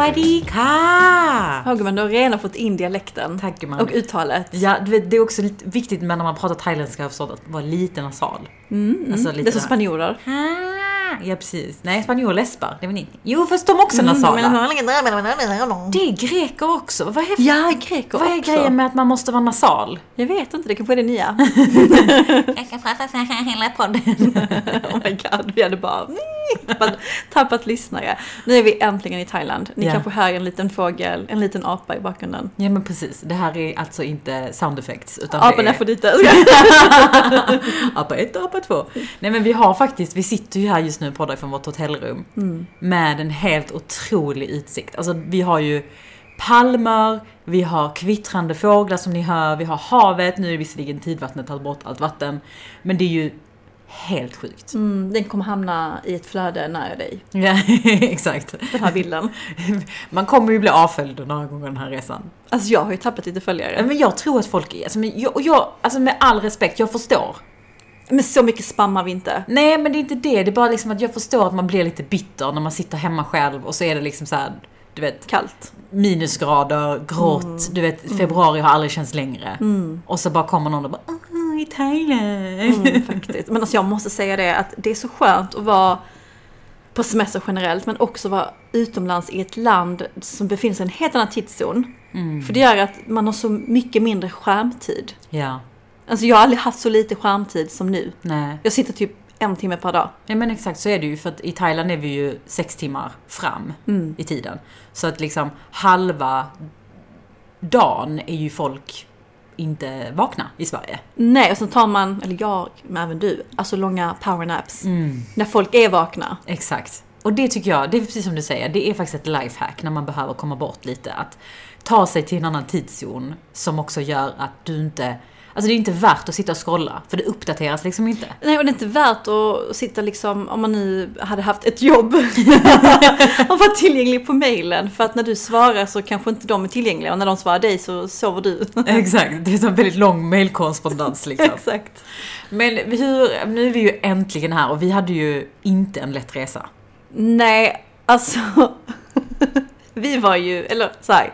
Sawadika! Ja gumman, du har redan fått in dialekten. Tack gumman. Och uttalet. Ja, du vet, det är också viktigt med när man pratar thailändska att vara lite nasal. Alltså lite Det är som spanjorer. Ja precis. Nej, spanjorer läspar. Det är väl inte. Jo, fast de också nasala. Men, Det är greker också. Vad är, ja, greker vad är också. grejen med att man måste vara nasal? Jag vet inte, det kanske är det nya. Jag kan prata så här hela podden. oh my god, vi hade bara tappat, tappat lyssnare. Nu är vi äntligen i Thailand. Ni Ja. kanske hör en liten fågel, en liten apa i bakgrunden. Ja men precis. Det här är alltså inte sound effects. Utan Apan är för lite. apa ett och apa två. Nej men vi har faktiskt, vi sitter ju här just nu och poddar från vårt hotellrum. Med en helt otrolig utsikt. Alltså vi har ju palmer, vi har kvittrande fåglar som ni hör, vi har havet, nu är visserligen tidvattnet tagit bort allt vatten. Men det är ju helt sjukt. Mm, den kommer hamna i ett flöde nära dig. Ja, exakt. Den här bilden. Man kommer ju bli avföljd några gånger den här resan. Alltså jag har ju tappat lite följare. Men jag tror att folk är, alltså, jag, jag, alltså med all respekt, jag förstår. Men så mycket spammar vi inte. Nej men det är inte det, det är bara liksom att jag förstår att man blir lite bitter när man sitter hemma själv och så är det liksom så här, du vet, Kallt. minusgrader, grått, du vet, februari har aldrig känts längre. Och så bara kommer någon och bara "Åh, i Thailand. Mm, faktiskt. Men alltså jag måste säga det att det är så skönt att vara på semester generellt men också vara utomlands i ett land som befinner sig i en helt annan tidszon. För det gör att man har så mycket mindre skärmtid. Ja, Alltså jag har aldrig haft så lite skärmtid som nu. nej. Jag sitter typ en timme per dag. Ja men exakt så är det ju för att i Thailand är vi ju sex timmar fram i tiden. Så att liksom halva dagen är ju folk inte vakna i Sverige. Nej, och sen tar man, eller jag, men även du, alltså långa powernaps. När folk är vakna. Exakt. Och det tycker jag, det är precis som du säger, det är faktiskt ett lifehack när man behöver komma bort lite. Att ta sig till en annan tidszon som också gör att du inte... Alltså det är inte värt att sitta och scrolla, för det uppdateras liksom inte. Nej, och det är inte värt att sitta liksom, om man nu hade haft ett jobb, och vara tillgänglig på mejlen. För att när du svarar så kanske inte de är tillgängliga och när de svarar dig så sover du. Exakt, det är en väldigt lång mailkorrespondens liksom. Exakt. Men hur, nu är vi ju äntligen här och vi hade ju inte en lätt resa. Nej, alltså. vi var ju, eller så här.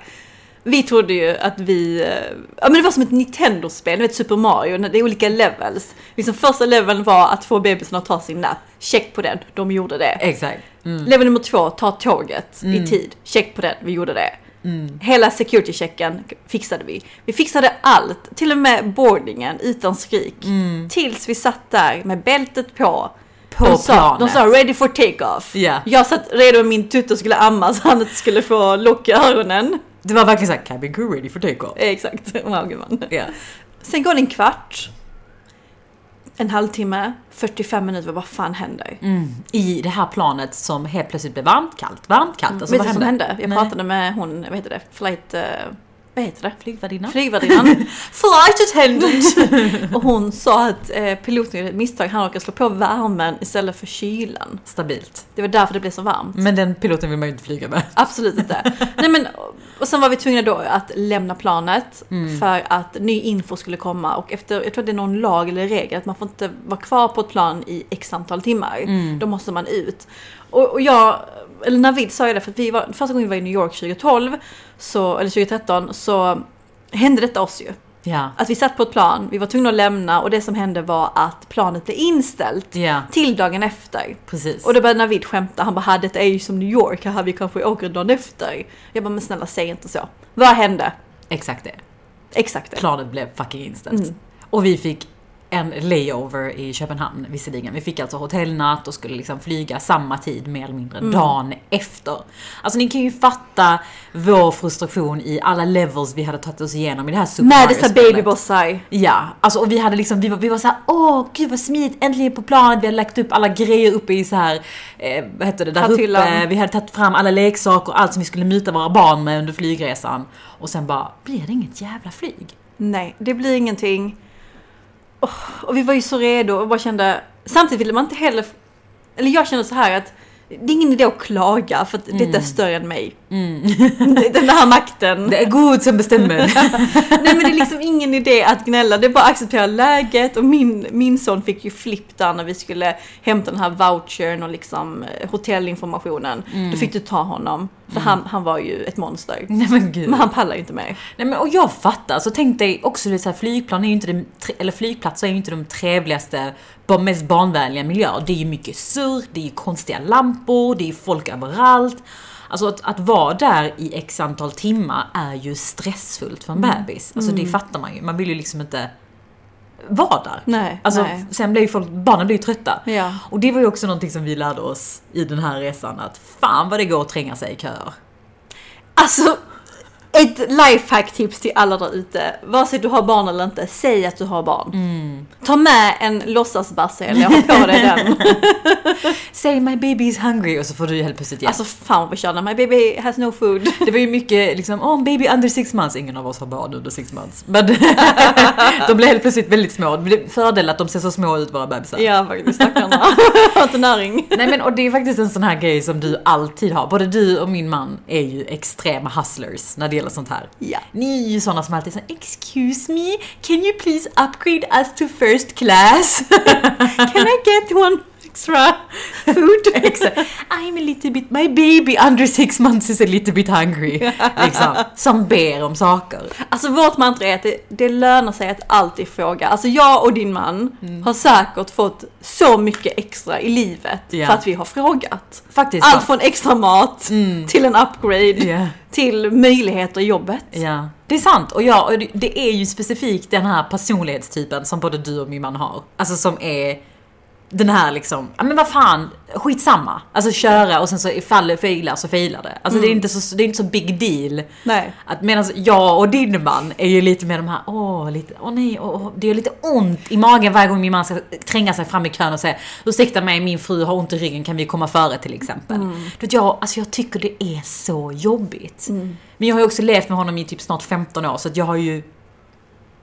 Vi trodde ju att vi, eh, ja men det var som ett Nintendo-spel, vet Super Mario, det är olika levels. Liksom första leveln var att få bebisen att ta sin nap, check på den, de gjorde det. Exakt. Mm. Level nummer två, ta tåget i tid, check på den, vi gjorde det. Mm. Hela security-checken fixade vi. Vi fixade allt, till och med boardingen utan skrik. Tills vi satt där med bältet på. På de, sa, planet. de sa ready for take-off. Ja. Jag satt redo med min tutt och skulle amma så han inte skulle få lock i öronen. Det var verkligen såhär, cabin crew ready for take-off. Eh, Exakt, wow gumman. Ja. Sen går det en kvart. En halvtimme, 45 minuter, vad fan händer? Mm. I det här planet som helt plötsligt blev varmt, kallt, varmt, kallt. Alltså, Vet du vad som hände? Jag Nej. pratade med hon, vad heter det, flight... eh, vad heter det? Flygvärdinna? Flygvärdinnan. Flight attendant! och hon sa att eh, piloten gjorde ett misstag, han råkade slå på värmen istället för kylan. Stabilt. Det var därför det blev så varmt. Men den piloten vill man ju inte flyga med. Absolut inte. Nej, men, och sen var vi tvungna då att lämna planet för att ny info skulle komma. Och efter, jag tror att det är någon lag eller regel att man får inte vara kvar på ett plan i x antal timmar. Då måste man ut. Och, och jag, eller Navid sa ju det, för att vi var, första gången vi var i New York 2012, så, eller 2013, så hände detta oss ju. Ja. Att vi satt på ett plan, vi var tvungna att lämna och det som hände var att planet blev inställt Ja, till dagen efter. precis. Och då började Navid skämta, han bara "Ha, detta är ju som New York, här vi kanske åker dagen efter. Jag bara men snälla säg inte så. Vad hände? Exakt det. Exakt det. Planet blev fucking inställt. Och vi fick en layover i Köpenhamn visserligen. Vi fick alltså hotellnatt och skulle liksom flyga samma tid mer eller mindre dagen efter. Alltså ni kan ju fatta vår frustration i alla levels vi hade tagit oss igenom i det här Super Med dessa Mario-spelet. babybossar. Ja, alltså och vi hade liksom, vi var, vi var såhär, åh gud vad smidigt, äntligen på planet, vi hade lagt upp alla grejer uppe i så här, eh, vad heter det, där Karthyllan. uppe, vi hade tagit fram alla leksaker, allt som vi skulle muta våra barn med under flygresan. Och sen bara, blir det inget jävla flyg? Nej, det blir ingenting. Åh, och vi var ju så redo och bara kände, samtidigt ville man inte heller, eller jag kände så här att det är ingen idé att klaga för att detta är större än mig. Den här makten. Det är Gud som bestämmer. Nej men det är liksom ingen idé att gnälla, det är bara att acceptera läget och min, min son fick ju flipp där när vi skulle hämta den här vouchern och liksom eh, hotellinformationen. Då fick du ta honom, för han, han var ju ett monster. Nej men gud. Men han pallar ju inte mer. Nej men och jag fattar, så tänk dig också det så här, flygplan är ju inte de, eller flygplatser är ju inte de trevligaste, mest barnvänliga miljöer. Det är ju mycket surr, det är ju konstiga lampor, det är folk överallt. Alltså att, att vara där i x antal timmar är ju stressfullt för en bebis. Alltså det fattar man ju. Man vill ju liksom inte vara där. Nej, Alltså nej. sen blir ju folk, barnen blir ju trötta. Ja. Och det var ju också någonting som vi lärde oss i den här resan, att fan vad det går att tränga sig i köer. Alltså, ett lifehack-tips till alla där ute. Vare sig du har barn eller inte, säg att du har barn. Mm. Ta med en låtsasbasse eller ha på dig den. Say my baby is hungry och så får du helt plötsligt hjälp. Alltså fan vad vi my baby has no food. Det var ju mycket liksom, oh, baby under six months. Ingen av oss har barn under six months. Men de blev helt plötsligt väldigt små. Fördel att de ser så små ut, våra bebisar. Ja faktiskt, stackarna. Har inte näring. Nej men och det är faktiskt en sån här grej som du alltid har. Både du och min man är ju extrema hustlers när det gäller sånt här. Ja. Ni är ju såna som alltid säger Excuse me, can you please upgrade us to first class? Can I get one extra food? I'm a little bit, my baby under six months is a little bit hungry. Liksom. Som ber om saker. Alltså vårt mantra är att det, det lönar sig att alltid fråga. Alltså jag och din man har säkert fått så mycket extra i livet Ja. för att vi har frågat. Faktiskt. Allt från extra mat till en upgrade Ja. till möjligheter i jobbet. Ja, det är sant. Och, ja, och det- det är ju specifikt den här personlighetstypen som både du och min man har. Alltså som är den här liksom, ja men vad fan, skitsamma. Alltså köra och sen så ifall det failar så failar det. Alltså det, är inte så, det är inte så big deal. Nej. Att medan jag och din man är ju lite mer de här, åh, lite, åh nej, åh, det gör lite ont i magen varje gång min man ska tränga sig fram i kön och säga, ursäkta mig, min fru har ont i ryggen, kan vi komma före till exempel? Du vet, jag, alltså jag tycker det är så jobbigt. Men jag har ju också levt med honom i typ snart 15 år, så att jag har ju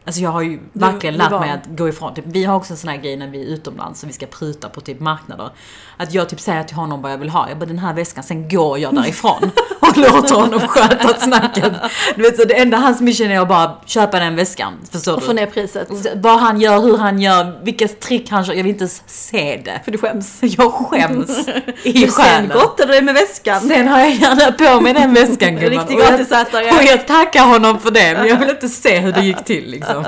Alltså jag har ju verkligen lärt mig att gå ifrån. Typ, vi har också en sån här grej när vi är utomlands och vi ska pruta på typ marknader. Att jag typ säger till honom vad jag vill ha. Jag bara den här väskan, sen går jag därifrån. och låter honom sköta snacket. Du vet så det enda hans mission är att bara köpa den väskan. Förstår Och få ner priset. Vad han gör, hur han gör, vilka trick han kör. Jag vill inte ens se det. För du skäms. Jag skäms i Men sen själen. gottade dig med väskan. Sen har jag gärna på mig den väskan gumman. riktig gratisätare. Och jag tackar honom för det, men jag vill inte se hur det gick till liksom.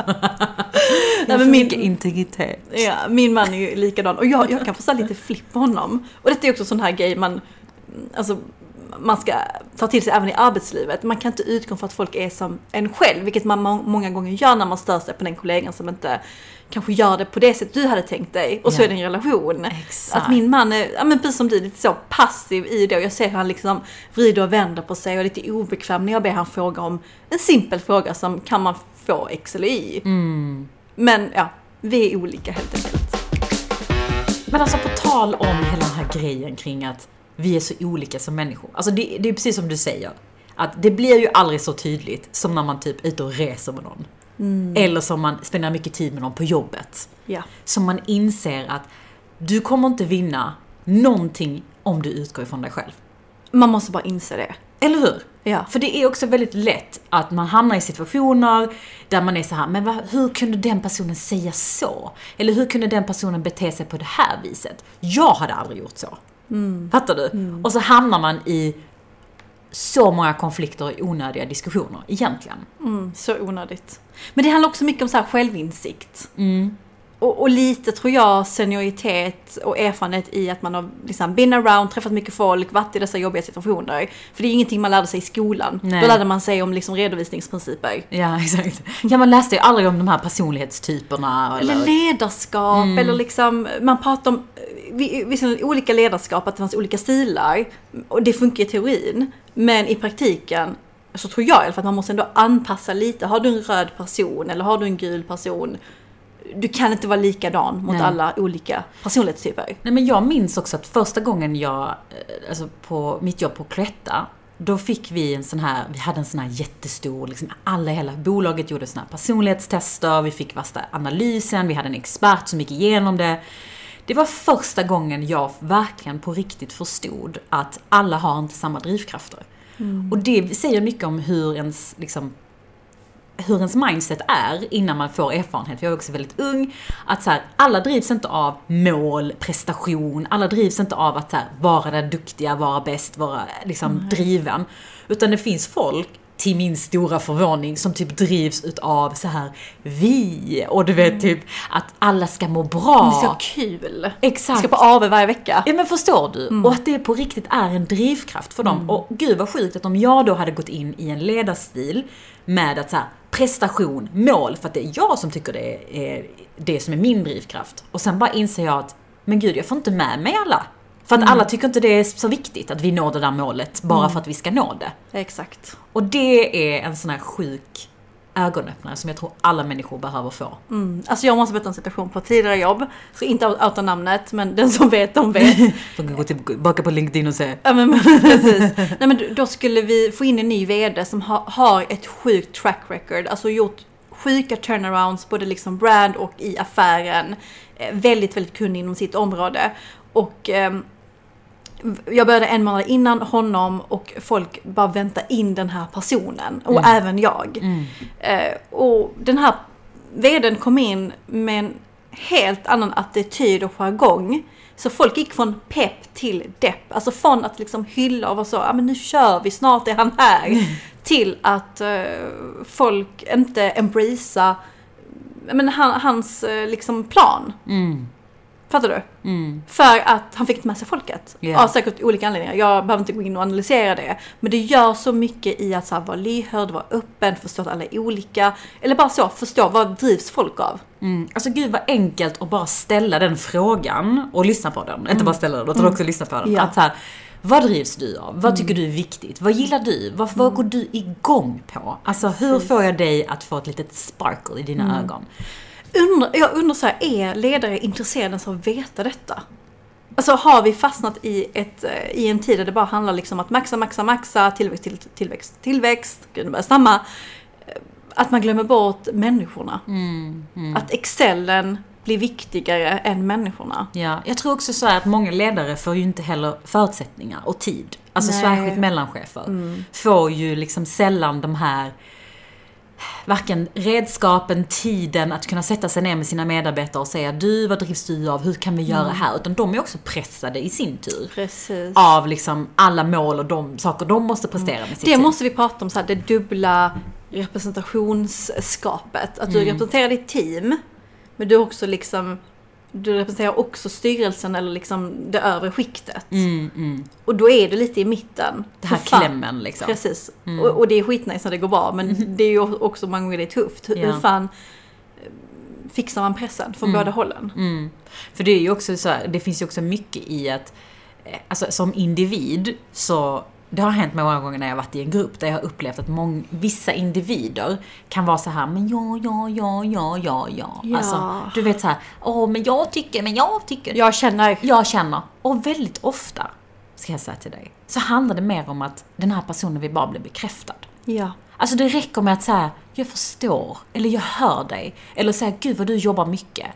Jag men min- integritet. Ja, min man är ju likadan. Och jag, jag kan få så lite flipp på honom. Och detta är också sån här grej man, alltså, man ska ta till sig även i arbetslivet. Man kan inte utgå från att folk är som en själv, vilket man må- många gånger gör när man stör sig på den kollegan som inte kanske gör det på det sätt du hade tänkt dig. Och så Ja. är det en relation. Exakt. Att min man är, ja men precis som du, lite så passiv i det. Och jag ser hur han liksom vrider och vänder på sig och är lite obekväm när jag ber han fråga om en simpel fråga som kan man få X eller Y. Mm. Men ja, vi är olika helt enkelt. Men alltså på tal om hela den här grejen kring att vi är så olika som människor. Alltså det, det är precis som du säger. Att det blir ju aldrig så tydligt som när man typ är ute och reser med någon. Eller som man spenderar mycket tid med någon på jobbet. Ja. Som man inser att du kommer inte vinna någonting om du utgår ifrån dig själv. Man måste bara inse det. Eller hur? Ja. För det är också väldigt lätt att man hamnar i situationer där man är så här, men vad, hur kunde den personen säga så? Eller hur kunde den personen bete sig på det här viset? Jag hade aldrig gjort så. Fattar du? Och så hamnar man i så många konflikter och onödiga diskussioner, egentligen. Mm, så onödigt. Men det handlar också mycket om så här självinsikt. Mm. Och, och lite tror jag senioritet och erfarenhet i att man har liksom been around, träffat mycket folk, varit i dessa jobbiga situationer. För det är ingenting man lärde sig i skolan. Nej. Då lärde man sig om liksom redovisningsprinciper. Ja, exakt. Ja, man läste ju aldrig om de här personlighetstyperna. Eller ledarskap, Mm. eller liksom, man pratar om visserligen olika ledarskap, att det fanns olika stilar. Och det funkar i teorin. Men i praktiken så tror jag i alla fall att man måste ändå anpassa lite. Har du en röd person eller har du en gul person? Du kan inte vara likadan mot Nej. alla olika personlighetstyper. Nej men jag minns också att första gången jag, eh, alltså på mitt jobb på Cloetta, då fick vi en sån här, vi hade en sån här jättestor, liksom alla i hela bolaget gjorde såna här personlighetstester, vi fick värsta analysen, vi hade en expert som gick igenom det. Det var första gången jag verkligen på riktigt förstod att alla har inte samma drivkrafter. Och det säger mycket om hur ens, liksom, hur ens mindset är innan man får erfarenhet. För jag är också väldigt ung. Att så här, alla drivs inte av mål, prestation, alla drivs inte av att så här, vara den duktiga, vara bäst, vara liksom driven. Utan det finns folk till min stora förvåning som typ drivs utav så här vi och du vet typ att alla ska må bra. Det är så kul. Exakt. Ska på AW varje vecka. Ja men förstår du? Och att det på riktigt är en drivkraft för dem. Och gud vad sjukt att om jag då hade gått in i en ledarstil med att så här, prestation, mål, för att det är jag som tycker det är det som är min drivkraft. Och sen bara inser jag att, men gud jag får inte med mig alla. För att alla tycker inte det är så viktigt att vi når det där målet bara för att vi ska nå det. Exakt. Och det är en sån här sjuk ögonöppnare som jag tror alla människor behöver få. Mm. Alltså jag måste berätta en situation på ett tidigare jobb. Så inte outa namnet, men den som vet, de vet. De kan gå tillbaka på LinkedIn och säga Ja men precis. Nej men då skulle vi få in en ny VD som ha, har ett sjukt track record. Alltså gjort sjuka turnarounds både liksom brand och i affären. Eh, väldigt, väldigt kunnig inom sitt område. Och ehm, jag började en månad innan honom och folk bara väntar in den här personen. Och även jag. Eh, och den här vdn kom in med en helt annan attityd och jargong. Så folk gick från pepp till depp. Alltså från att liksom hylla och vara så, ja men nu kör vi, snart är han här. Till att eh, folk inte embracea men han, hans eh, liksom plan. mm, Fattar du? mm, För att han fick inte med sig folket. Ja. Av säkert olika anledningar. Jag behöver inte gå in och analysera det. Men det gör så mycket i att så här, vara lyhörd, vara öppen, förstå att alla är olika. Eller bara så, förstå vad drivs folk av. mm. Alltså gud vad enkelt att bara ställa den frågan och lyssna på den. Inte bara ställa den utan också lyssna på den. Ja. Att så här, vad drivs du av? Vad tycker du är viktigt? Vad gillar du? Vad, vad går du igång på? Alltså hur får jag dig att få ett litet sparkle i dina ögon? Undrar, jag undrar så här, är ledare intresserade av att veta detta? Alltså har vi fastnat i, ett, eh, i en tid där det bara handlar liksom att maxa, maxa, maxa, tillväxt, till, tillväxt, tillväxt, gud börjar stamma. Eh, Att man glömmer bort människorna. Att excellen blir viktigare än människorna. Ja, jag tror också så att många ledare får ju inte heller förutsättningar och tid. Alltså Nej. särskilt mellanchefer. Får ju liksom sällan de här varken redskapen, tiden att kunna sätta sig ner med sina medarbetare och säga du, vad drivs du av, hur kan vi göra här? Utan de är också pressade i sin tur. Precis. Av liksom alla mål och de saker de måste prestera med sitt Det team. måste vi prata om, så här, det dubbla representationsskapet. Att du representerar ditt team, men du också liksom du representerar också styrelsen eller liksom det övre skiktet. Mm, mm. Och då är du lite i mitten. Det här fan- klämmen liksom. Precis. Och, och det är skitnice när det går bra, men det är ju också många gånger det är tufft. Hur, Ja. hur fan eh, fixar man pressen från båda hållen? Mm. För det är ju också så här, det finns ju också mycket i att, eh, alltså som individ så det har hänt många gånger när jag varit i en grupp där jag har upplevt att mång, vissa individer kan vara så här, men ja, ja, ja, ja, ja, ja. Ja. Alltså, du vet så här, åh, men jag tycker, men jag tycker. Jag känner, Jag känner, och väldigt ofta, ska jag säga till dig, så handlar det mer om att den här personen vill bara bli bekräftad. ja. Alltså det räcker med att säga, jag förstår, eller jag hör dig, eller säga, gud vad du jobbar mycket.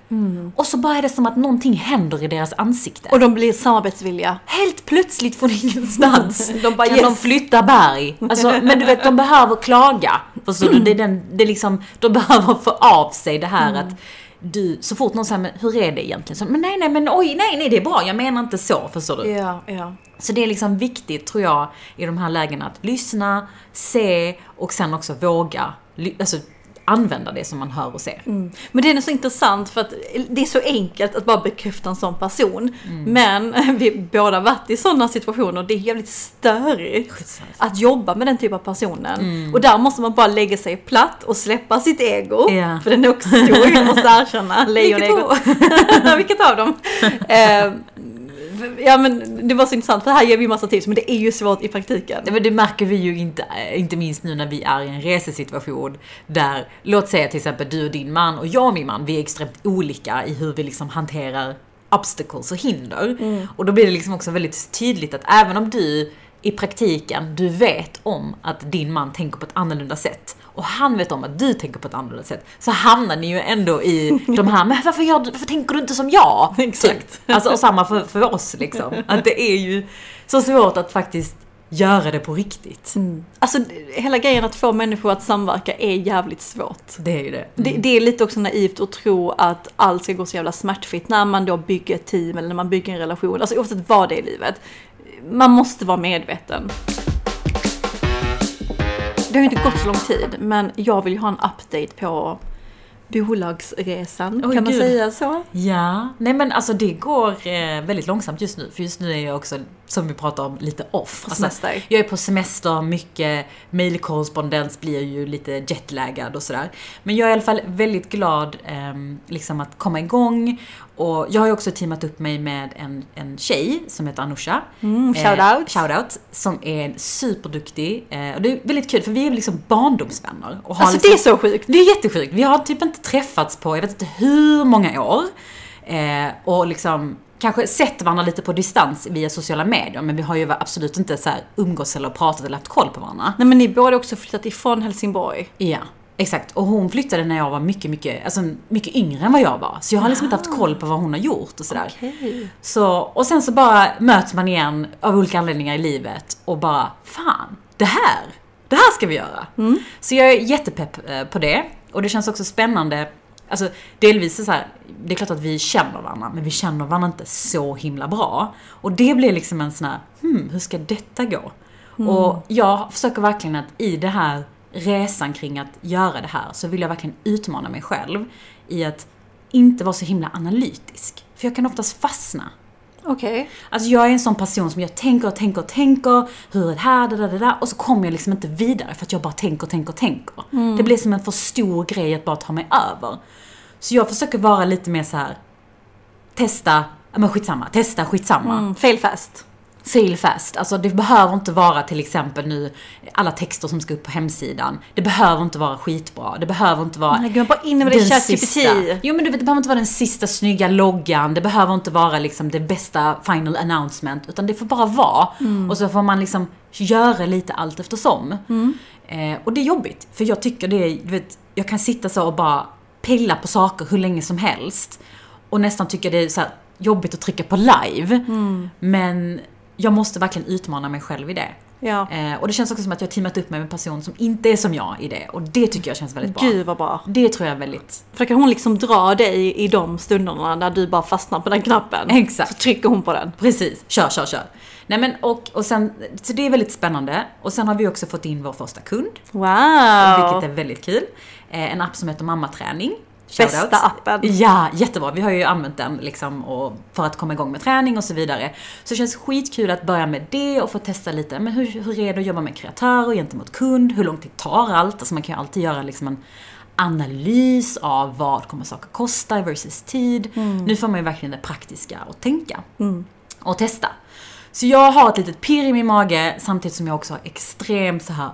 Och så bara är det som att någonting händer i deras ansikte. Och de blir samarbetsvilliga. helt plötsligt från ingenstans De bara, kan yes. de flytta berg. Alltså, men du vet, de behöver klaga. Förstår du? Det är den, det är liksom, de behöver få av sig det här att du, så fort någon säger, men hur är det egentligen? Så, men nej, nej, men oj, nej, nej, det är bra, jag menar inte så, förstår du? Ja, ja. Så det är liksom viktigt, tror jag, i de här lägena att lyssna, se och sen också våga alltså, använda det som man hör och ser. Mm. Men det är så intressant för att det är så enkelt att bara bekräfta en sån person. Men vi båda varit i sådana situationer och det är jävligt störigt. Skitsamma. Att jobba med den typen av personen. Och där måste man bara lägga sig platt och släppa sitt ego. Ja. För den är också stor, jag måste erkänna. Lejonego. Vilket av dem? Ja men det var så intressant för här ger vi massa tips men det är ju svårt i praktiken. Nej, men det märker vi ju inte, inte minst nu när vi är i en resesituation där, låt säga till exempel du och din man och jag och min man, vi är extremt olika i hur vi liksom hanterar obstacles och hinder. Och då blir det liksom också väldigt tydligt att även om du i praktiken, du vet om att din man tänker på ett annorlunda sätt och han vet om att du tänker på ett annorlunda sätt så hamnar ni ju ändå i de här, men varför, du, varför tänker du inte som jag? Exakt. Typ. Alltså, och samma för, för oss liksom. Att det är ju så svårt att faktiskt göra det på riktigt. Alltså hela grejen att få människor att samverka är jävligt svårt. Det är ju det. Det, det är lite också naivt att tro att allt ska gå så jävla smärtfritt när man då bygger ett team eller när man bygger en relation. Alltså oavsett vad det är i livet. Man måste vara medveten. Det har ju inte gått så lång tid, men jag vill ju ha en update på bolagsresan. Oj, kan man gud. säga så? Ja, nej men alltså det går eh, väldigt långsamt just nu. För just nu är jag också, som vi pratar om, lite off. På Alltså, semester. jag är på semester, mycket mailkorrespondens blir ju lite jetlaggad och sådär. Men jag är i alla fall väldigt glad ehm, liksom att komma igång. Och jag har ju också teamat upp mig med en, en tjej som heter Anusha. Mm, Eh, shoutout. shoutout. Som är superduktig. Eh, och det är väldigt kul för vi är liksom barndomsvänner. Och har Alltså liksom, det är så sjukt. det är jättesjukt. Vi har typ inte träffats på, jag vet inte hur många år. Eh, och liksom kanske sett varandra lite på distans via sociala medier. Men vi har ju absolut inte så här umgås eller pratat eller haft koll på varandra. Nej men ni båda också flyttat ifrån Helsingborg. Ja, exakt. Och hon flyttade när jag var mycket, mycket, alltså mycket yngre än vad jag var. Så jag har liksom inte haft koll på vad hon har gjort och sådär. Okej. Så, och sen så bara möts man igen av olika anledningar i livet och bara, fan, det här, det här ska vi göra. Så jag är jättepepp eh, på det. Och det känns också spännande, alltså delvis så här, det är klart att vi känner varandra, men vi känner varandra inte så himla bra. Och det blir liksom en sån här, hmm, hur ska detta gå? Och jag försöker verkligen att i det här resan kring att göra det här så vill jag verkligen utmana mig själv i att inte vara så himla analytisk. För jag kan oftast fastna. Okej. Alltså jag är en sån person som jag tänker och tänker och tänker, hur är det här, det där, det där, och så kommer jag liksom inte vidare för att jag bara tänker och tänker och tänker. Det blir som en för stor grej att bara ta mig över. Så jag försöker vara lite mer så här. testa, men skitsamma, testa, skitsamma. Mm, fail fast. Fail fast. Alltså det behöver inte vara till exempel nu alla texter som ska upp på hemsidan. Det behöver inte vara skitbra. Det behöver inte vara Nej, bara in med det den ChatGPT. sista. Jo men du vet, det behöver inte vara den sista snygga loggan. Det behöver inte vara liksom det bästa final announcement. Utan det får bara vara. Och så får man liksom göra lite allt eftersom. Eh, och det är jobbigt. För jag tycker det är, du vet, jag kan sitta så och bara pilla på saker hur länge som helst. Och nästan tycka det är så jobbigt att trycka på live. Men jag måste verkligen utmana mig själv i det. Ja. Eh, och det känns också som att jag har teamat upp med en person som inte är som jag i det. Och det tycker jag känns väldigt bra. Gud vad bra. Det tror jag är väldigt... För då kan hon liksom dra dig i de stunderna när du bara fastnar på den knappen. Exakt. Så trycker hon på den. Precis, kör, kör, kör. Nej men och, och sen, så det är väldigt spännande. Och sen har vi också fått in vår första kund, Wow! vilket är väldigt kul. Eh, en app som heter Mammaträning. Shoutout. Bästa appen. Ja, jättebra. Vi har ju använt den liksom och för att komma igång med träning och så vidare. Så det känns skitkul att börja med det och få testa lite, men hur, hur är det att jobba med kreatörer gentemot kund? Hur lång tid tar allt? Alltså man kan ju alltid göra liksom en analys av vad kommer saker kosta versus tid. Nu får man ju verkligen det praktiska att tänka och testa. Så jag har ett litet pirr i min mage samtidigt som jag också har extremt så här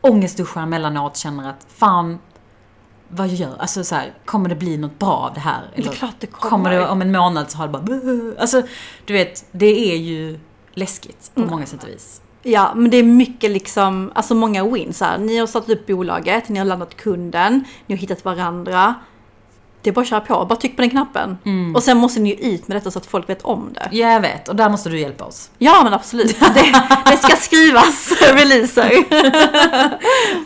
ångestduschar emellanåt, känner att fan, vad jag gör, alltså så här, kommer det bli något bra av det här? Det är klart det kommer. kommer det om en månad så har det bara "Buh." Alltså, du vet, det är ju läskigt på många sätt och vis. Ja, men det är mycket liksom, alltså många wins här. Ni har startat upp bolaget, ni har landat kunden, ni har hittat varandra. Det är bara att köra på, bara tryck på den knappen. Och sen måste ni ju ut med detta så att folk vet om det. Ja, jag vet, och där måste du hjälpa oss. Ja men absolut, det, det ska skrivas releaser.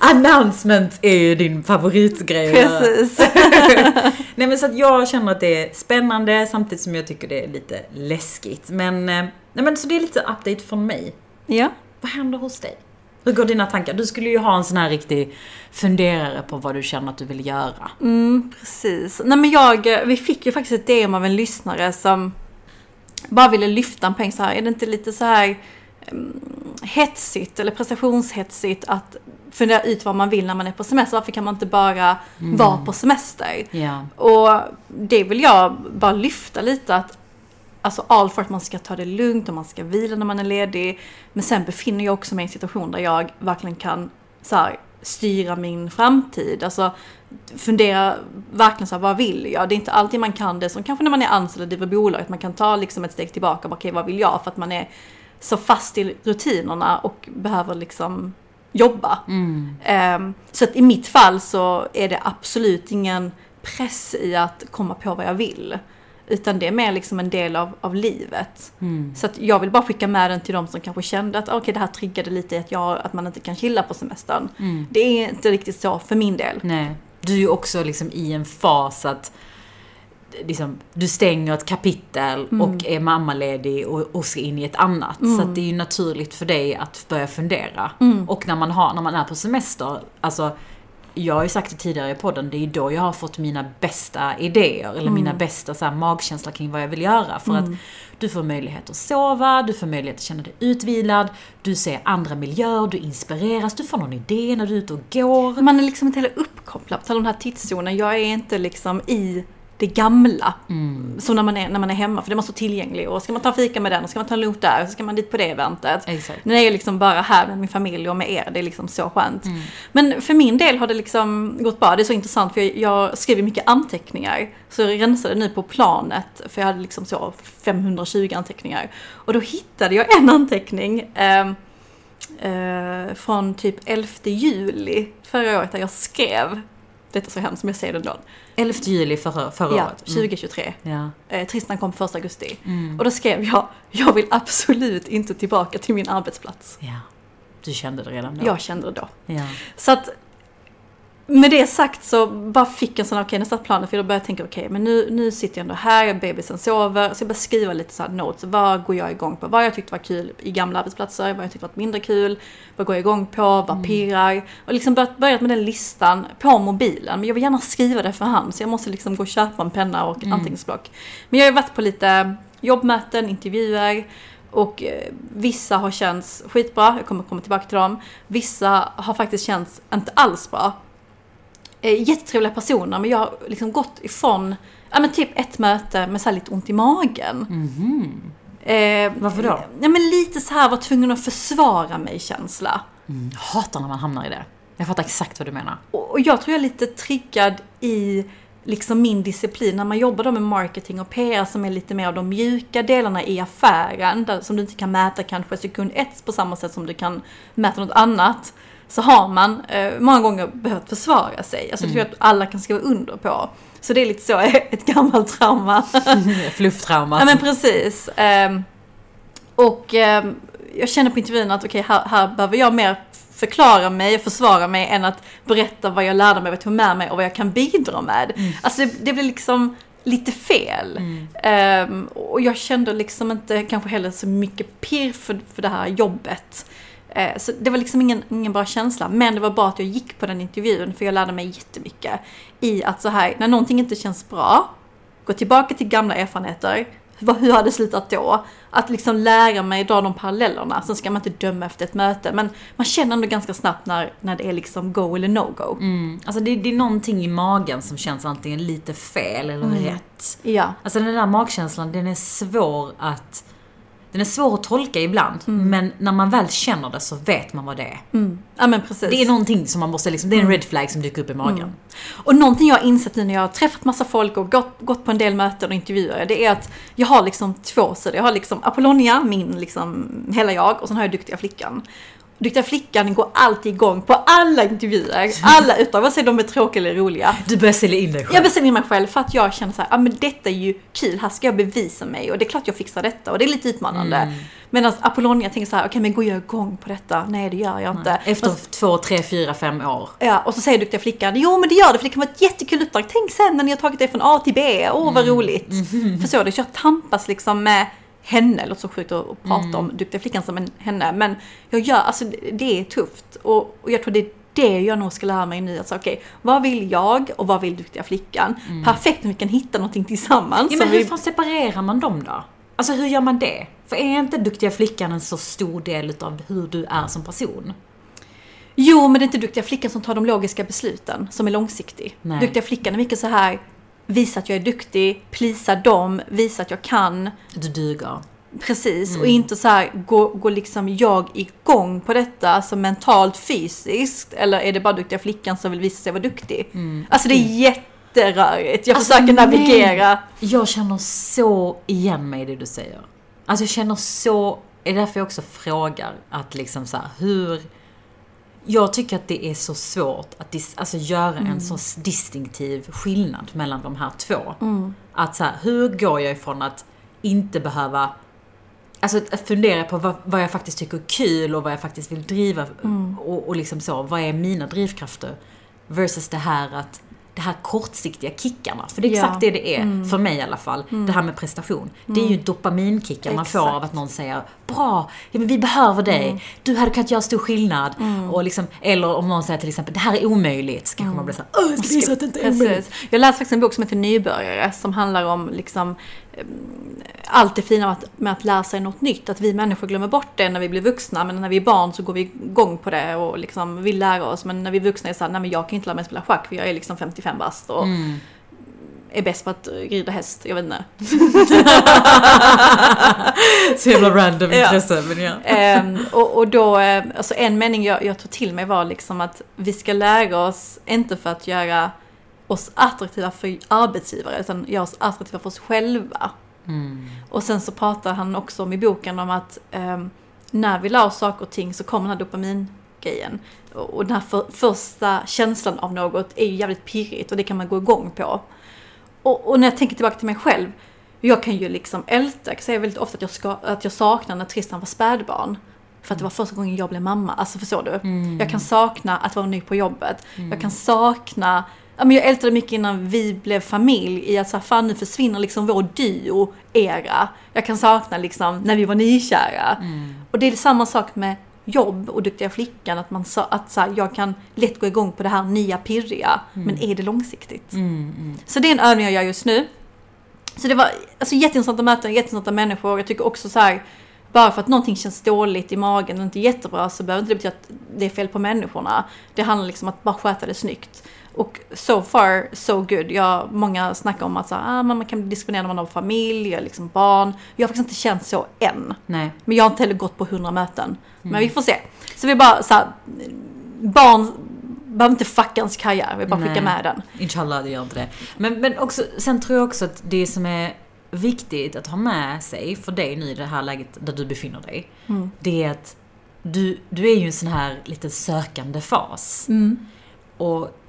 Announcement är ju din favoritgrej. Precis. Nej men så att jag känner att det är spännande samtidigt som jag tycker det är lite läskigt. Men, eh, nej men så det är lite update från mig. Ja. Vad händer hos dig? Hur går dina tankar? Du skulle ju ha en sån här riktig funderare på vad du känner att du vill göra. Mm, precis. Nej men jag, vi fick ju faktiskt ett DM av en lyssnare som bara ville lyfta en poäng så här. Är det inte lite så här mm, hetsigt eller prestationshetsigt att fundera ut vad man vill när man är på semester? Varför kan man inte bara vara på semester? Ja. Och det vill jag bara lyfta lite att Alltså all för att man ska ta det lugnt och man ska vila när man är ledig. Men sen befinner jag också mig i en situation där jag verkligen kan så här, styra min framtid. Alltså fundera verkligen så här, vad vill jag? Det är inte alltid man kan det som kanske när man är anställd och driver bolag. Att man kan ta liksom ett steg tillbaka och bara, okej vad vill jag? För att man är så fast i rutinerna och behöver liksom jobba. Ehm, så att i mitt fall så är det absolut ingen press i att komma på vad jag vill. Utan det är mer liksom en del av, av livet. Mm. Så jag vill bara skicka med den till de som kanske kände att okej det här triggade lite att, jag, att man inte kan chilla på semestern. Mm. Det är inte riktigt så för min del. Nej. Du är ju också liksom i en fas att liksom, du stänger ett kapitel Mm. och är mammaledig och, och ska in i ett annat. Så att det är ju naturligt för dig att börja fundera. Mm. Och när man, har, när man är på semester, alltså jag har ju sagt det tidigare i podden, det är ju då jag har fått mina bästa idéer, eller Mm. mina bästa så här, magkänsla kring vad jag vill göra. För att du får möjlighet att sova, du får möjlighet att känna dig utvilad, du ser andra miljöer, du inspireras, du får någon idé när du är ute och går. Man är liksom inte heller uppkopplad på den här tidszonen. Jag är inte liksom i det gamla. Mm. Som när man, är, när man är hemma, för det är man så tillgänglig. Och ska man ta fika med den, och ska man ta en lunch där, och så ska man dit på det eventet. Exakt. Nu är jag liksom bara här med min familj och med er, det är liksom så skönt. Men för min del har det liksom gått bra. Det är så intressant för jag, jag skriver mycket anteckningar. Så jag rensade nu på planet, för jag hade liksom så 520 anteckningar. Och då hittade jag en anteckning eh, eh, från typ 11 juli förra året där jag skrev, detta är så hemskt som jag säger det då, 11 juli förra, förra ja, året. Mm. 2023. Ja. Eh, Tristan kom 1 augusti. Mm. Och då skrev jag, jag vill absolut inte tillbaka till min arbetsplats. ja. Du kände det redan då? Jag kände det då. Ja. Så att med det sagt så bara fick jag en sån här, okej nästa plan, för då började jag tänka, okej men nu, nu sitter jag ändå här, bebisen sover, så jag började skriva lite så här notes, vad går jag igång på? Vad jag tyckte var kul i gamla arbetsplatser, vad jag tyckte var mindre kul, vad går jag igång på, vad pirrar? Och liksom börjat, börjat med den listan på mobilen, men jag vill gärna skriva det för hand, så jag måste liksom gå och köpa en penna och anteckningsblock. Men jag har varit på lite jobbmöten, intervjuer, och eh, vissa har känts skitbra, jag kommer komma tillbaka till dem. Vissa har faktiskt känts inte alls bra. Eh, jättetrevliga personer, men jag har liksom gått ifrån, ja men typ ett möte med så lite ont i magen. Mhm. Eh, Varför då? Ja men lite så här var tvungen att försvara mig-känsla. Mm. Jag hatar när man hamnar i det. Jag fattar exakt vad du menar. Och och jag tror jag är lite triggad i liksom min disciplin när man jobbar då med marketing och PR som är lite mer av de mjuka delarna i affären, där, som du inte kan mäta kanske sekund ett på samma sätt som du kan mäta något annat. Så har man eh, många gånger behövt försvara sig. Alltså det tror jag att alla kan skriva under på. Så det är lite så ett gammalt trauma. Flufftraumat. Ja men precis. Ehm, och ehm, jag känner på intervjun att okej, här, här behöver jag mer förklara mig och försvara mig än att berätta vad jag lärde mig, vad jag tog med mig och vad jag kan bidra med. Alltså det, det blir liksom lite fel. Ehm, och jag kände liksom inte kanske heller så mycket pirr för, för det här jobbet. Eh, Så det var liksom ingen, ingen bra känsla. Men det var bra att jag gick på den intervjun för jag lärde mig jättemycket. I att så här, när någonting inte känns bra, gå tillbaka till gamla erfarenheter. Hur har det slutat då? Att liksom lära mig dra de parallellerna. Sen ska man inte döma efter ett möte. Men man känner ändå ganska snabbt när, när det är liksom go eller no go. Mm. Alltså det, det är någonting i magen som känns antingen lite fel eller Mm. rätt. Ja. Alltså den där magkänslan, den är svår att... Den är svår att tolka ibland, men när man väl känner det så vet man vad det är. Mm. Ja men precis. Det är någonting som man måste liksom, det är en red flag som dyker upp i magen. Och någonting jag har insett nu när jag har träffat massa folk och gått, gått på en del möten och intervjuer, det är att jag har liksom två sidor. Jag har liksom Apollonia, min liksom hela jag, och sen har jag Duktiga Flickan. Duktiga Flickan går alltid igång på alla intervjuer, alla utan vare sig de är tråkiga eller roliga. Du börjar sälja in dig själv. Jag bestämmer mig själv för att jag känner så här, ah, men detta är ju kul, här ska jag bevisa mig och det är klart jag fixar detta och det är lite utmanande. Mm. Medan Apollonia tänker så här, okej men går jag igång på detta? Nej det gör jag inte. Efter Men- två, tre, fyra, fem år. Ja, och så säger duktiga flickan, jo men det gör det för det kan vara ett jättekul uppdrag. Tänk sen när ni har tagit det från A till B, åh vad roligt. Förstår du? Så jag tampas liksom med henne, låter så sjukt att prata om duktiga flickan som en henne. Men jag gör, alltså det- är tufft. Och, och jag tror det är det jag nog ska lära mig nu. Alltså, okej, vad vill jag och vad vill duktiga flickan? Perfekt om vi kan hitta någonting tillsammans. Ja, men hur vi, fan separerar man dem då? Alltså hur gör man det? För är inte duktiga flickan en så stor del utav hur du är som person? Jo, men det är inte duktiga flickan som tar de logiska besluten, som är långsiktig. Nej. Duktiga flickan är mycket så här, visa att jag är duktig, plisa dem, visa att jag kan. Du duger. Precis, och inte så här, går gå liksom jag igång på detta, alltså mentalt, fysiskt? Eller är det bara duktiga flickan som vill visa sig vara duktig? Alltså det är jätterörigt. Jag Alltså, försöker navigera. nej. Jag känner så igen mig i det du säger. Alltså jag känner så, det är därför jag också frågar att liksom så här, hur... jag tycker att det är så svårt att dis, alltså, göra Mm. en så distinktiv skillnad mellan de här två. Att så här, hur går jag ifrån att inte behöva Alltså att fundera på vad, vad jag faktiskt tycker är kul och vad jag faktiskt vill driva Mm. och, och liksom så, vad är mina drivkrafter? Versus det här att det här kortsiktiga kickarna. För det är Ja. Mm. exakt det det är, för mig i alla fall. Det här med prestation. Det är ju dopaminkickar man får av att någon säger Bra, ja, men vi behöver dig. Du hade kunnat göra stor skillnad. Och liksom, eller om någon säger till exempel Det här är omöjligt. Så kanske man blir såhär Åh, jag ska visa att det inte är omöjligt. Jag läste faktiskt en bok som heter Nybörjare som handlar om liksom allt det fina med att, med att lära sig något nytt. Att vi människor glömmer bort det när vi blir vuxna men när vi är barn så går vi igång på det och liksom vill lära oss. Men när vi är vuxna är det såhär, nej men jag kan inte lära mig spela schack för jag är liksom 55 bast och Mm. är bäst på att rida häst. Jag vet inte. Så jävla random Ja. intresse. Men ja. Ehm, och, och då, eh, alltså en mening jag, jag tog till mig var liksom att vi ska lära oss, inte för att göra oss attraktiva för arbetsgivare, utan göra oss attraktiva för oss själva. Mm. Och sen så pratar han också om i boken om att ehm, när vi lär oss saker och ting så kommer den här dopamingrejen. Och, och den här för, första känslan av något är ju jävligt pirrigt och det kan man gå igång på. Och, och när jag tänker tillbaka till mig själv, jag kan ju liksom älta, jag säga väldigt ofta att jag, ska, att jag saknar när Tristan var spädbarn. För att det var första gången jag blev mamma, alltså förstår du? Jag kan sakna att vara ny på jobbet. Jag kan sakna, ja men jag ältade mycket innan vi blev familj i att så här, fan nu försvinner liksom vår duo-era. Jag kan sakna liksom när vi var nykära. Och det är samma sak med jobb och Duktiga flickan, att, man sa, att så här, jag kan lätt gå igång på det här nya pirriga, men är det långsiktigt? Mm, Så det är en övning jag gör just nu. Så det var alltså, jätteintressanta möten, jätteintressanta människor. Jag tycker också så här, bara för att någonting känns dåligt i magen och inte jättebra så behöver inte det betyda att det är fel på människorna. Det handlar liksom om att bara sköta det snyggt. Och so far, so good. Jag, många snackar om att så ah, man kan bli diskriminerad när man har familj, liksom barn. Jag har faktiskt inte känt så än. Nej. Men jag har inte heller gått på 100 möten. Men vi får se. Så vi bara så här, barn behöver inte fucka ens karriär, vi bara skicka Nej. med den. Inshallah, det gör inte det. Men, men också, sen tror jag också att det som är viktigt att ha med sig för dig nu i det här läget där du befinner dig. Mm. Det är att du, du är ju i en sån här lite sökande fas. Mm. Och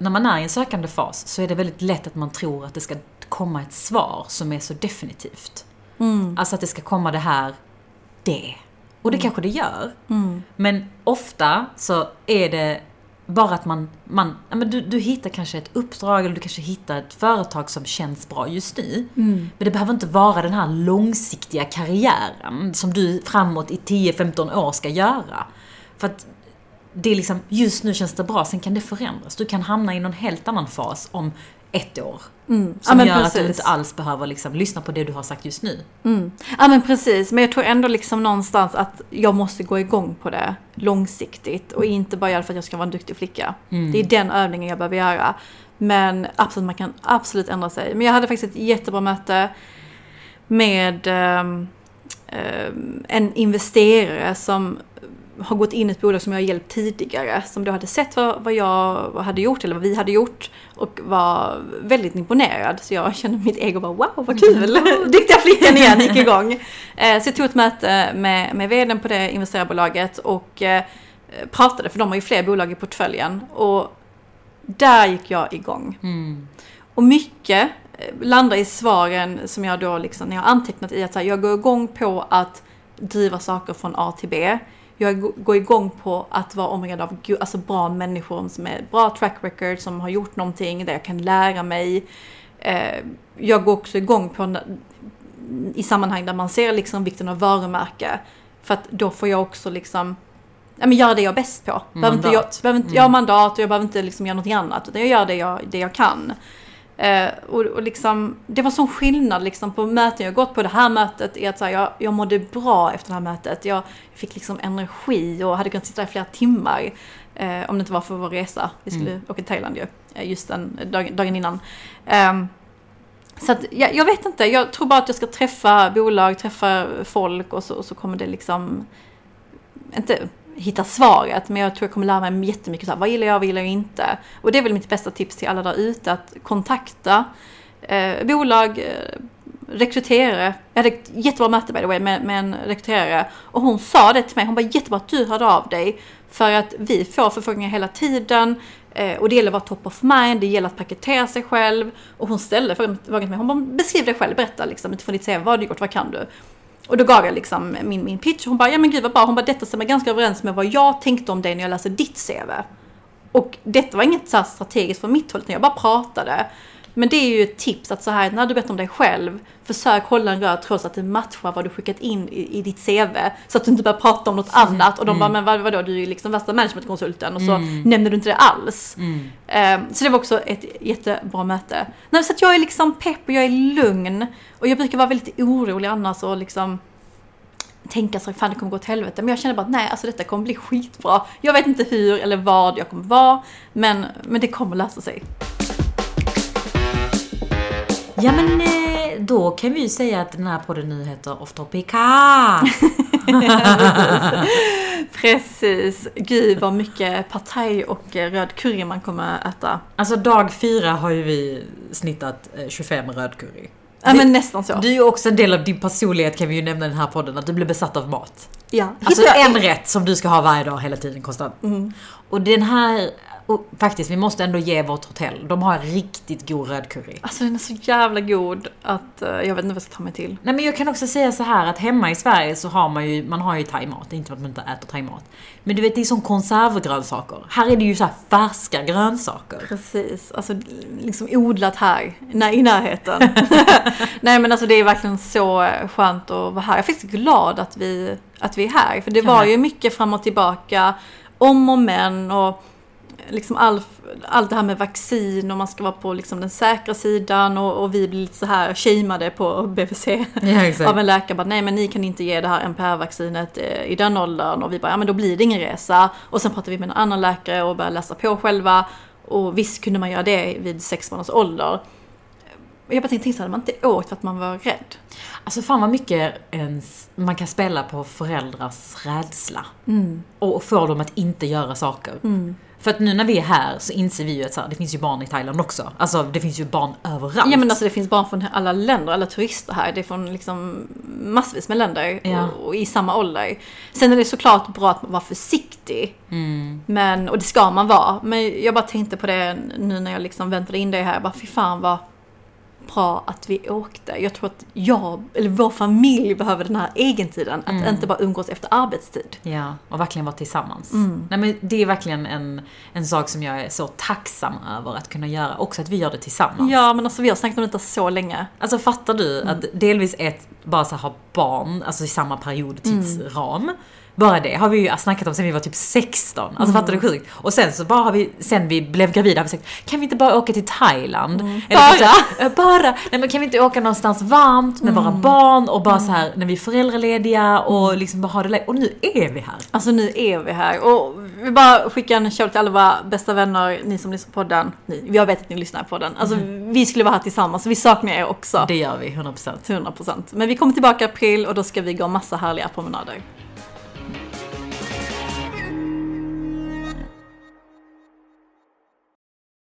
när man är i en sökande fas så är det väldigt lätt att man tror att det ska komma ett svar som är så definitivt. Mm. Alltså att det ska komma det här, det. Och det kanske det gör. Mm. Men ofta så är det bara att man, man ja, men du, du hittar kanske ett uppdrag eller du kanske hittar ett företag som känns bra just nu. Mm. Men det behöver inte vara den här långsiktiga karriären som du framåt i 10-15 år ska göra. För att det är liksom, just nu känns det bra, sen kan det förändras. Du kan hamna i någon helt annan fas om ett år. Mm. Som men gör att du precis. inte alls behöver liksom lyssna på det du har sagt just nu. Mm. Ja men precis, men jag tror ändå liksom någonstans att jag måste gå igång på det långsiktigt och inte bara göra för att jag ska vara en duktig flicka. Mm. Det är den övningen jag behöver göra. Men absolut, man kan absolut ändra sig. Men jag hade faktiskt ett jättebra möte med ehm, ehm, en investerare som har gått in i ett bolag som jag har hjälpt tidigare. Som då hade sett vad, vad jag hade gjort, eller vad vi hade gjort. Och var väldigt imponerad. Så jag kände mitt ego bara wow, vad kul! Duktiga flickan igen gick igång. Eh, Så jag tog ett möte med, med vdn på det investerarbolaget och eh, pratade, för de har ju fler bolag i portföljen. Och där gick jag igång. Mm. Och mycket eh, landar i svaren som jag då liksom, när jag har antecknat i att här, jag går igång på att driva saker från A till B. Jag gå- går igång på att vara omringad av alltså bra människor som är bra track record, som har gjort någonting där jag kan lära mig. Eh, jag går också igång på i sammanhang där man ser liksom vikten av varumärke. För att då får jag också liksom ja, men göra det jag är bäst på. Behöver inte, jag, Mandat. behöver inte, jag har mandat och jag behöver inte liksom göra någonting annat. Utan jag gör det jag, det jag kan. Eh, och, och liksom, det var sån skillnad liksom på möten jag gått på. Det här mötet är att här, jag, jag mådde bra efter det här mötet. Jag fick liksom energi och hade kunnat sitta i flera timmar. Eh, om det inte var för vår resa. Vi skulle åka till Thailand ju. eh, Just den dag, dagen innan. Ehm, så att, jag, jag vet inte, jag tror bara att jag ska träffa bolag, träffa folk och så, och så kommer det liksom inte hitta svaret, men jag tror jag kommer lära mig jättemycket. Så här, vad gillar jag, vad gillar jag inte? Och det är väl mitt bästa tips till alla där ute, att kontakta eh, bolag, eh, rekryterare. Jag hade ett jättebra möte by the way med, med en rekryterare och hon sa det till mig, hon bara jättebra att du hörde av dig. För att vi får förfrågningar hela tiden eh, och det gäller att vara top of mind, det gäller att paketera sig själv. Och hon ställde frågan till mig, hon bara beskriv dig själv, berätta liksom utifrån ditt CV, vad har du gjort, vad kan du? Och då gav jag liksom min, min pitch hon bara, ja men gud vad bra, hon bara detta stämmer ganska överens med vad jag tänkte om dig när jag läste ditt CV. Och detta var inget så här strategiskt från mitt håll, utan jag bara pratade. Men det är ju ett tips att så här, när du berättar om dig själv, försök hålla en röd tråd så att det matchar vad du skickat in i, i ditt CV. Så att du inte börjar prata om något annat och de bara, men vad, vadå, du är ju liksom värsta managementkonsulten och så Mm. nämner du inte det alls. Mm. Ehm, så det var också ett jättebra möte. Nej, så att jag är liksom pepp och jag är lugn. Och jag brukar vara väldigt orolig annars och liksom tänka så fan det kommer gå åt helvete. Men jag känner bara att nej, alltså detta kommer bli skitbra. Jag vet inte hur eller vad jag kommer vara, men, men det kommer lösa sig. Ja men eh, då kan vi ju säga att den här podden nu heter Off Topica. Precis. Gud vad mycket partaj och eh, röd curry man kommer äta. Alltså dag fyra har ju vi snittat eh, 25 rödcurry. Ja men nästan så. Du är ju också en del av din personlighet kan vi ju nämna i den här podden, att du blir besatt av mat. ja. Alltså en rätt som du ska ha varje dag hela tiden konstant. Mm. Och den här, och faktiskt vi måste ändå ge vårt hotell, de har en riktigt god rödcurry. Alltså den är så jävla god att eh, jag vet inte vad jag ska ta mig till. Nej men jag kan också säga så här att hemma i Sverige så har man ju, man har ju thaimat. Inte att man inte äter thaimat. Men du vet det är som konservgrönsaker. Här är det ju så här färska grönsaker. Precis, alltså liksom odlat här när, i närheten. Nej men alltså det är verkligen så skönt att vara här. Jag är faktiskt glad att vi, att vi är här. För det var ju mycket fram och tillbaka, om och men och liksom all, allt det här med vaccin och man ska vara på liksom den säkra sidan och, och vi blir lite så här shameade på BVC Ja av en läkare. Bara, Nej men ni kan inte ge det här NPR-vaccinet eh, i den åldern och vi bara ja men då blir det ingen resa. Och sen pratade vi med en annan läkare och började läsa på själva. Och visst kunde man göra det vid sex månaders ålder. Jag bara tänkte, hade man inte åkt för att man var rädd? Alltså fan vad mycket ens, man kan spela på föräldrars rädsla. Mm. Och få dem att inte göra saker. Mm. För att nu när vi är här så inser vi ju att så här, det finns ju barn i Thailand också. Alltså det finns ju barn överallt. Ja men alltså det finns barn från alla länder, alla turister här. Det är från liksom massvis med länder Ja. och, och i samma ålder. Sen är det såklart bra att vara försiktig. Mm. Men, och det ska man vara. Men jag bara tänkte på det nu när jag liksom väntade in dig här. Jag bara, fy fan vad bra att vi åkte. Jag tror att jag, eller vår familj behöver den här egentiden. Att Mm. inte bara umgås efter arbetstid. Ja, och verkligen vara tillsammans. Mm. Nej, men det är verkligen en, en sak som jag är så tacksam över att kunna göra. Också att vi gör det tillsammans. Ja men alltså vi har snackat om detta så länge. Alltså fattar du Mm. att delvis ett, bara så ha barn, alltså i samma period, Mm. tidsram. Bara det har vi ju snackat om sen vi var typ 16. Alltså Mm. fattar du sjukt? Och sen så bara har vi, sen vi blev gravida har vi sagt, kan vi inte bara åka till Thailand? Mm. Eller Bara? typ så här, "Eh, bara! Nej men kan vi inte åka någonstans varmt med Mm. våra barn och bara så här när vi är föräldralediga och liksom bara ha det lä- Och nu är vi här. Alltså nu är vi här och vi bara skickar en shout till alla våra bästa vänner, ni som lyssnar på podden. Ni, jag vet att ni lyssnar på den. Alltså vi skulle vara här tillsammans, vi saknar er också. Det gör vi, 100%. 100%. Men vi kommer tillbaka i april och då ska vi gå massa härliga promenader.